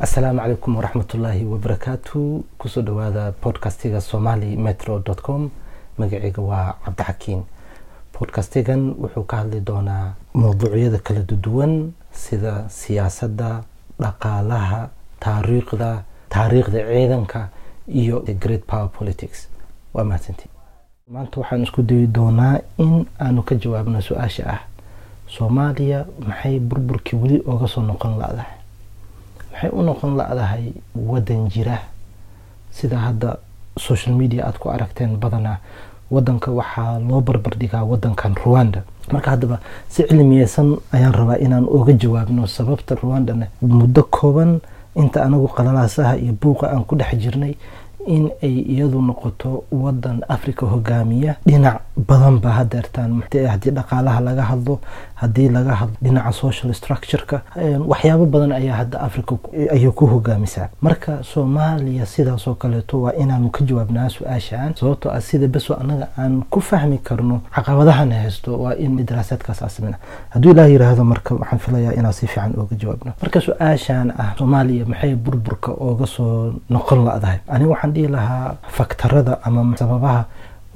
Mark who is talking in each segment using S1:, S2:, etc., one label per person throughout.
S1: asalaamu calaykum waraxmatullaahi wabarakaatu ku soo dhawaada podcastiga somali metro com. Magaceyga waa cabdixakiin. Podcastigan wuxuu ka hadli doonaa mawduucyada kala duwan sida siyaasadda dhaqaalaha taariikhda taariikhda ciidanka iyo great power politics. Waa mahadsantii maanta waxaan isku dayi doonaa in aanu ka jawaabno su'aasha ah. Soomaaliya maxay burburkii weli oga soo noqon la-dahay maxay u noqon la-dahay jira. Sida hadda social media aada ku aragteen badanaa wadanka waxaa loo barbardhigaa wadankan ruwanda marka haddaba si cilmiyeysan ayaan rabaa inaan oga jawaabno sababta ruwandana muddo kooban inta anagu qalalaasaha iyo buuqa aan ku dhex jirnay in ay iyadu noqoto wadan africa hogaamiya. Dhinac badan ba hadeertaan haddii dhaqaalaha laga hadlo haddii laga hadlo dhinaca social structureka waxyaabo badan ayaa hadda africa ayay ku hogaamisaa. Marka soomaaliya sidaasoo kaleeto waa inaanu ka jawaabnaa su'aashaan sababtoo ah sida beso anaga aan ku fahmi karno caqabadahana haysto waa in daraasaadkaas asamina hadduu ilaah yiraahdo marka waxaan filayaa inaan si fiican ooga jawaabno. Marka su'aashaan ah soomaaliya maxay burburka ooga soo noqon la-dahay? Aniga waxaan dhihi lahaa faktarada ama sababaha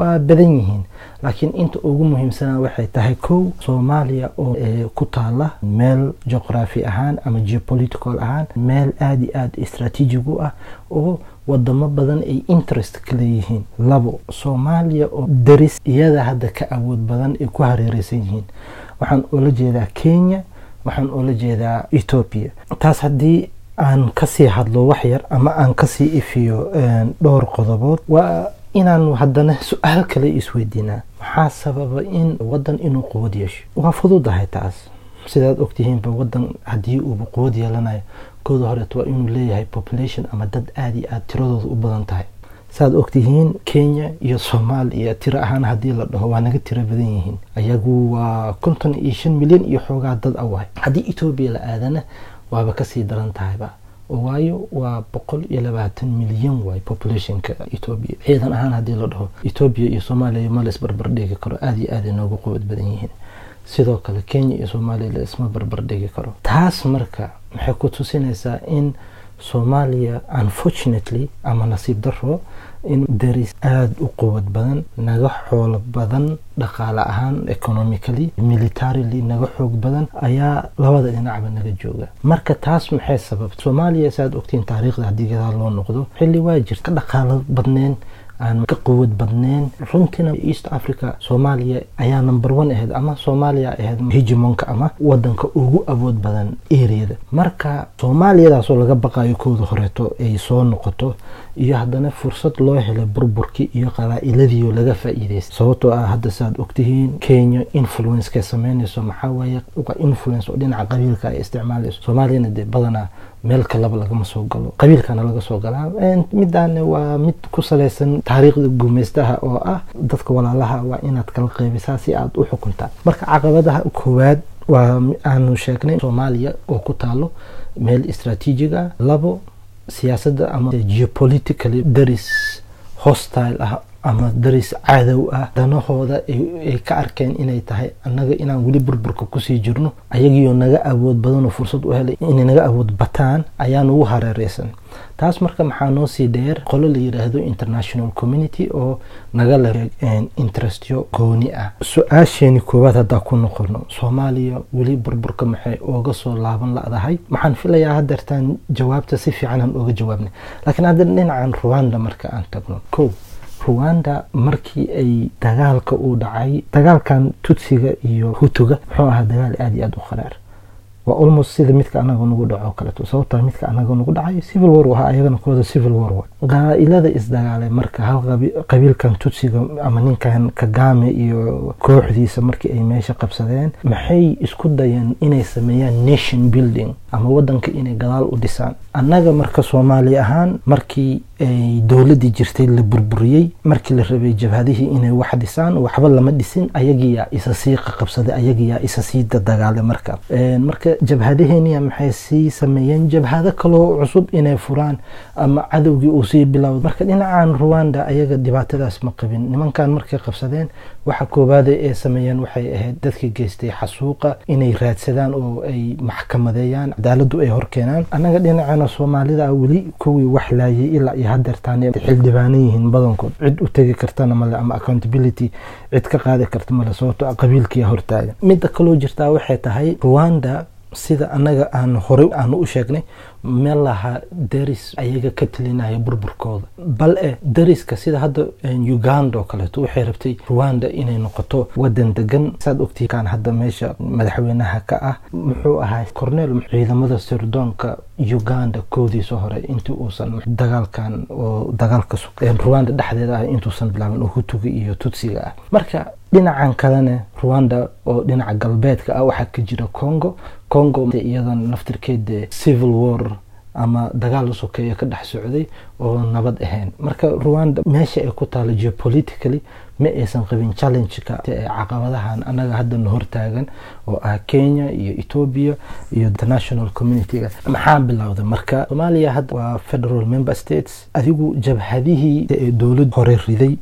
S1: waa badan yihiin. Laakiin inta ugu muhiimsana waxay tahay kow soomaaliya oo ku taala meel juqraafi ahaan ama geopolitical ahaan meel aada iyo aada istraatiijig u ah oo wadamo badan ay interest ka leeyihiin. Labo soomaaliya oo daris iyada hadda ka awood badan ay ku hareereysan yihiin. Waxaan oola jeedaa kenya waxaan oola jeedaa ethoopia taas haddii aan ka sii hadlo wax yar ama aan ka sii ifiyo dhowr qodobood waa inaanu haddana su'aal kale isweydiinaa maxaa sababa in wadan inuu quwad yeesho? Waa fududahay taas. Sidaad ogtihiinba wadan haddii uuba quwad yeelanayo kooda horeet waa inuu leeyahay population ama dad aada iyo aada tiradooda u badan tahay. Saaad ogtihiin kenya iyo soomaaliya tiro ahaan haddii la dhaho waa naga tiro badan yihiin. Ayagu waa konton iyo shan milyan iyo xoogaa dad a wahay haddii etoobiya la aadana waaba ka sii daran tahayba waayo waa boqol iyo labaatan milyan waay populationka etoobiya. Ciidan ahaan haddii la dhaho etoobiya iyo soomaaliya ma lays barbardhigi karo aada iyo aada inoogu quwad badan yihiin. Sidoo kale kenya iyo soomaaliya la isma barbardhigi karo. Taas marka maxay ku tusinaysaa in soomaaliya unfortunately ama nasiib daro in daris aada u quwad badan naga xoolo badan dhaqaale ahaan economically militarily naga xoog badan ayaa labada dhinacba naga jooga. Marka taas maxay sababta soomaaliya saaad ogtiin taariikhda haddii gadaal loo noqdo xilli waa jirta ka dhaqaalo badneen aan ka quwad badneen runtiina east africa soomaaliya ayaa number one ahayd ama soomaaliya ahayd hegemonka ama wadanka ugu awood badan areada marka soomaaliyadaasoo laga baqayo kooda horeeto ay soo noqoto iyo haddana fursad loo helay burburkii iyo qabaa-iladiio laga faa-iideystay sababtoo ah hadda saaad ogtihiin kenya influencekay sameynayso maxaa waaye? Waa influence oo dhinaca qabiilka ay isticmaalayso. Soomaaliyana dee badanaa meel kalaba lagama soo galo qabiilkana laga soo galaa midaana waa mid ku salaysan taariikhda guumeystaha oo ah dadka walaalaha waa inaad kala qeybisaa si aad u xukuntaa marka caqabadaha koowaad waa aanu sheegnay soomaaliya oo ku taalo meel istraatiijig ah labo siyaasadda ama geopolitically daris hostile ah ama daris cadow ah. Danahooda ay ka arkeen inay tahay annaga inaan weli burburka ku sii jirno ayagiioo naga awood badanoo fursad u helay inay naga awood bataan ayaa nagu hareereysan taas marka maxaa noo sii dheer qolo la yidhaahdo international community oo naga le interestyo gooni ah. Su'aasheeni koowaad haddaa ku noqono soomaaliya weli burburka maxay ooga soo laaban la-dahay? Waxaan filayaa hadeertaan jawaabta si fiicanaan ooga jawaabnay laakiin hadda dhinacan ruwanda marka aan tagno. Ko ruwanda markii ay dagaalka uu dhacay dagaalkan tutsiga iyo hutuga muxuu ahaa dagaal aada iyo aada u qaraar waa almost sida midka anaga nagu dhaco kaleeto sababtaa midka anaga nagu dhacay civil war waha ayagana kooda civil war wa qaa-ilada isdagaalay marka hal qabiilkan tutsiga ama ninkan kagame iyo kooxdiisa markii ay meesha qabsadeen maxay isku dayeen inay sameeyaan nation building ama wadanka inay gadaal u dhisaan annaga marka soomaali ahaan markii ay dowladii jirtay la burburiyey markii la rabay jabhadihii inay wax dhisaan waxba lama dhisin ayagiyaa isa sii qaqabsaday ayagiyaa isa sii dadagaalay marka. Marka marka jabhadaheeniya maxay sii sameeyeen jabhado kaloo cusub inay furaan ama cadowgii uu sii bilowda marka dhinacan ruwanda ayaga dhibaatadaas ma qabin. Nimankan markay qabsadeen waxa koowaada ee sameeyeen waxay ahayd dadka geystay xasuuqa inay raadsadaan oo ay maxkamadeeyaan cadaaladu ay horkeenaan annaga dhinacana soomaalida weli kuwii wax laayay ilaa iyo hadeertaan xildhibaanan yihiin badankood. Cid u tegi kartana male ama accountability cid ka qaadi karta male sababto qabiilkiia hortaagan midda kaloo jirtaa waxay tahay ruwanda sida annaga aan horey aanu u sheegnay meel lahaa daris ayaga ka talinaya burburkooda. Bal e dariska sida hadda uganda oo kaleeto waxay rabtay ruwanda inay noqoto wadan degan saad ogtii kaan hadda meesha madaxweynaha ka ah muxuu ahaa cornel ciidamada sirdoonka uganda koodiisa hore intii uusan dagaalkan oo dagaalka ruwanda dhexdeeda ah intuusan bilaabin oo hutuga iyo tutsiga ah. Marka dhinacan kalena ruwanda oo dhinaca galbeedka ah waxaa ka jira congo. Congo iyadan naftirkeeda civil war ama dagaal sokeeya ka dhex socday oo nabad ahayn. Marka ruwanda meesha ay ku taalo geopolitically ma aysan qabin challengeka ee caqabadahan annaga haddana hortaagan oo ah kenya iyo ethoobia iyo international communityga maxaa bilowday? Marka soomaaliya hadda waa federal member states. Adigu jabhadihii ee dowlad hore riday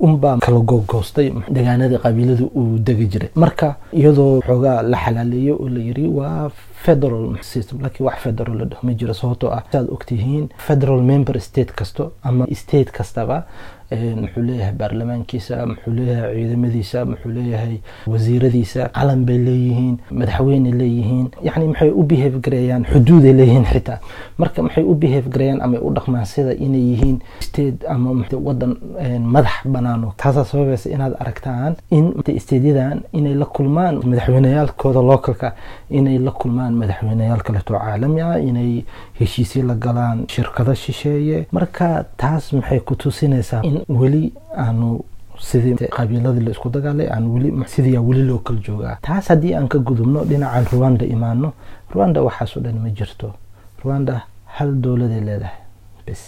S1: unbaa kala googoostay degaanadii qabiilada uu degi jiray. Marka iyadoo xoogaa la xalaaleeyo oo la yiri waa federal system. Laakiin wax federal la dhaho ma jiro sababtoo ah saad ogtihiin federal member state kasto ama state kastaba muxuu leeyahay baarlamaankiisa muxuu leeyahay ciidamadiisa muxuu leeyahay wasiiradiisa. Calan bay leeyihiin madaxweyne leeyihiin. Yani maxay u behave gareeyaan xuduuday leeyihiin xitaa. Marka maxay u behave gareeyaan ama u dhaqmaan sida inay yihiin? State ama wadan madax banaano. Taasaa sababaysa inaad aragtaan in stateyadan inay la kulmaan madaxweyneyaalkooda localka inay la kulmaan madaxweyneyaal kaleeto caalami ah inay heshiisyo la galaan shirkado shisheeye. Marka taas maxay ku tusinaysaa in weli aanu sidii qabiiladii la isku dagaalay aan weli sidii weli loo kala joogaa. Taas haddii aan ka gudubno dhinacan ruwanda imaano ruwanda waxaasoo dhan ma jirto. Ruwanda hal dowladay leedahay bes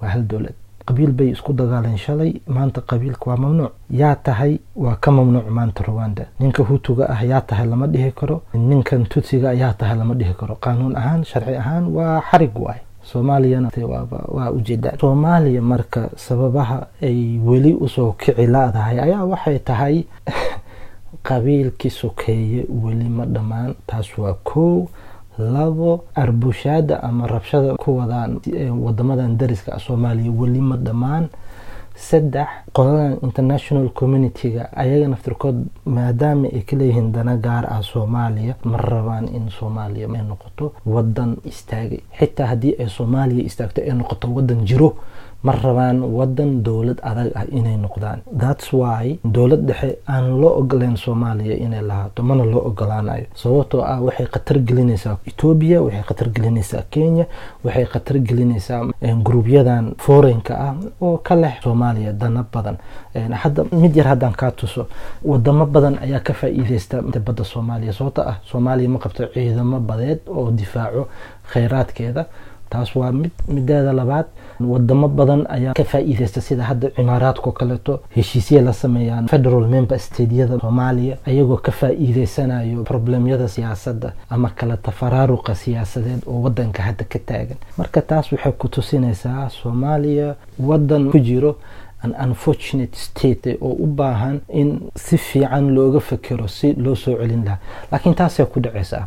S1: waa hal dowlad. Qabiil bay isku dagaaleen shalay maanta qabiilka waa mamnuuc. Yaa tahay waa ka mamnuuc maanta ruwanda ninka hutuga ah yaa tahay lama dhihi karo. Ninkan tutsiga yaa tahay lama dhihi karo. Qaanuun ahaan sharci ahaan waa xarig waay soomaaliyana waa ujeedaan soomaaliya marka sababaha ay weli u soo kici laadahay ayaa waxay tahay qabiilkii sokeeye weli ma dhammaan. Taas waa kow labo arbushaada ama rabshada ku wadaan wadamadan dariska soomaaliya weli ma dhammaan saddex qoladan international communityga ayaga naftirkood maadaama ay ka leeyihiin dana gaar ah soomaaliya ma rabaan in soomaaliya ay noqoto wadan istaagay xitaa haddii ay soomaaliya istaagto ay noqoto wadan jiro ma rabaan wadan dowlad adag ah inay noqdaan. Thats why dowlad dhexe aan loo ogoleyn soomaaliya inay lahaato mana loo ogolaanayo. Sababtoo ah waxay khatar gelinaysaa etoobiya waxay khatar gelinaysaa kenya waxay khatar gelinaysaa gruubyadan foreign-ka ah oo ka leh soomaaliya dana badan. Hadda mid yar haddaan kaa tuso wadamo badan ayaa ka faa-iideysta badda soomaaliya. Sababtoo ah soomaaliya ma qabto ciidamo badeed oo difaaco kheyraadkeeda taas waa mid mideeda labaad wadamo badan ayaa ka faa-iideysta sida hadda cimaaraadkao kaleeto heshiisya la sameeyaan federal member stateyada soomaaliya ayagoo ka faa-iideysanayo problemyada siyaasadda ama kala tafaraaruqa siyaasadeed oo wadanka hadda ka taagan. Marka taas waxay ku tusinaysaa soomaaliya wadan ku jiro an unfortunate state oo u baahan in si fiican looga fekero si loo soo celin lahaa. Laakiin taasay ku dhacaysaa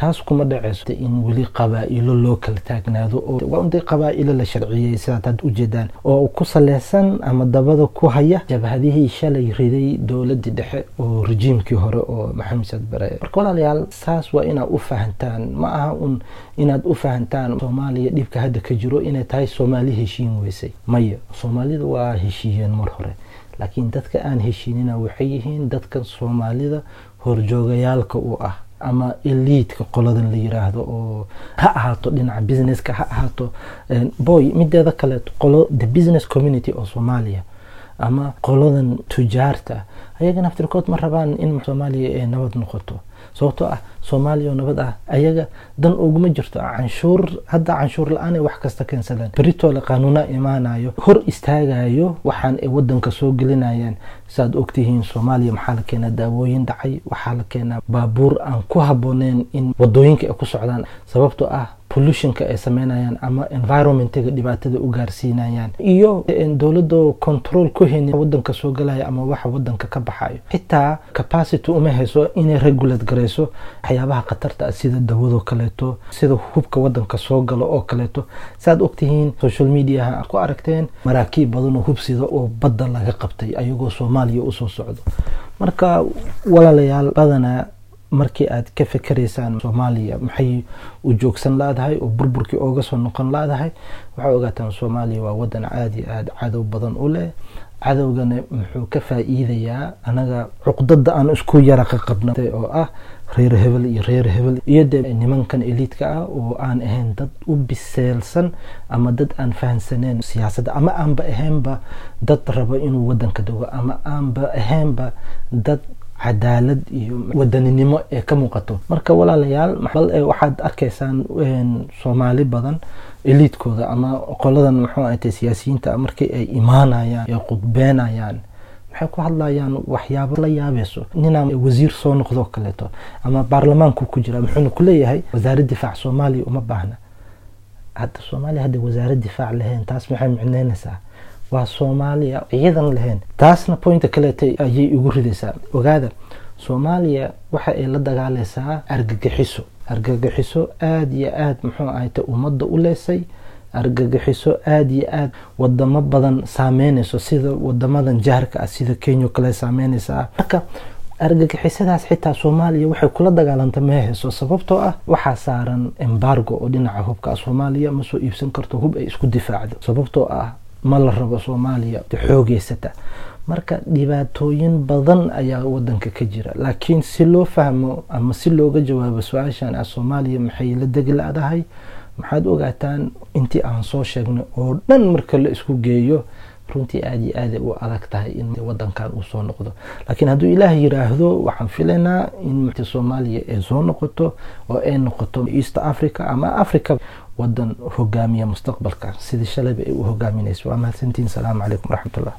S1: taas kuma dhaceyso in weli qabaa-ilo loo kala taagnaado oo waa unday qabaa-ilo la sharciyey sidaad had ujeedaan oo ku saleysan ama dabada ku haya jabhadihii shalay riday dowladii dhexe oo rejiimkii hore oo maxamed saad bare marka walaalayaal saas waa inaad u fahantaan. Ma aha un inaad u fahantaan soomaaliya dhibka hadda ka jiro inay tahay soomaali heshiin weysay. Maya soomaalida waa heshiiyeen mar hore laakiin dadka aan heshiinina waxay yihiin dadka soomaalida horjoogayaalka u ah ama eliidka qoladan la yiraahdo oo ha ahaato dhinaca businesska ha ahaato boy mideeda kale qolo the business community oo soomaaliya ama qoladan tujaarta ayaga naftirkood ma rabaan in soomaaliya nabad noqoto sababtoo ah soomaaliya oo nabad ah ayaga dan uguma jirto canshuur. Hadda canshuur la'aanay wax kasta keensadaan. Beritoola qaanuuna imaanayo hor istaagayo waxaan ay wadanka soo gelinayaan. Saaad ogtihiin soomaaliya maxaa la keenaa daawooyin dhacay? Waxaa la keenaa baabuur aan ku habooneen in waddooyinka ay ku socdaan. Sababtoo ah pollutionka ay sameynayaan ama environmentiga dhibaatada u gaarsiinayaan. Iyo dowladda control ku haynin wadanka soo galaya ama waxa wadanka ka baxayo xitaa capacity uma hayso inay regulate garayso waxyaabaha khatarta ah sida dawadoo kaleeto sida hubka wadanka soo galo oo kaleeto. Saaad ogtihiin social mediaha ku aragteen maraakiib badan oo hubsida oo badda laga qabtay ayagoo soomaaliya u soo socdo. Marka walaalayaal badanaa markii aad ka fikeraysaan soomaaliya maxay u joogsan laadahay oo burburkii ooga soo noqon laadahay? Waxaa ogaataan soomaaliya waa wadan aada iyo aada cadow badan u leh. Cadowgana muxuu ka faa-iidayaa anaga cuqdada aan isku yara ka qabna oo ah reer hebel iyo reer hebel. Iyo dee nimankan eliidka ah oo aan ahayn dad u biseelsan ama dad aan fahansaneen siyaasadda ama aanba ahaynba dad rabo inuu wadanka dogo ama aanba ahaynba dad cadaalad iyo wadaninimo ee ka muuqato. Marka walaalayaal bal waxaad arkaysaan soomaali badan eliidkooda ama qoladan muxuu ahatay siyaasiyiinta markii ay imaanayaan ay qudbeenayaan waxay ku hadlayaan waxyaabo la yaabayso ninaa wasiir soo noqdoo kaleeto ama baarlamaanku ku jira muxuuna kuleeyahay wasaarad difaac soomaaliya uma baahna. Hadda soomaaliya hadda wasaarad difaac lahayn taas maxay micneynaysaa waa soomaaliya. Ciidan lahayn. Taasna pointa kaleeta ayay igu ridaysaa. Ogaada soomaaliya waxa ay la dagaalaysaa argagixiso argagixiso aada iyo aada muxuu ahayta ummadda u leysay argagixiso aada iyo aada wadamo badan saameynayso sida wadamadan jaarka ah sida kenya kale saameynaysaa. Marka argagixisadaas xitaa soomaaliya waxay kula dagaalanta ma hayso sababtoo ah waxaa saaran embargo oo dhinaca hubka soomaaliya ma soo iibsan karto hub ay isku difaacdo sababtoo ah ma la rabo soomaaliya xoogeysata. Marka dhibaatooyin badan ayaa wadanka ka jira laakiin si loo fahmo ama si looga jawaabo su'aashan ah soomaaliya maxay la degi la-dahay? Maxaad ogaataan intii aan soo sheegnay oo dhan marka la isku geeyo? Runtii aada iyo aaday u adag tahay in wadankan uu soo noqdo. Laakiin hadduu ilaah yiraahdo waxaan filaynaa in soomaaliya ay soo noqoto oo ay noqoto east africa ama africa wadan hogaamiya mustaqbalka. Sidii shalayba ay u hogaaminayso waa mahadsantiin. Salaamu calaykum waraxmatullah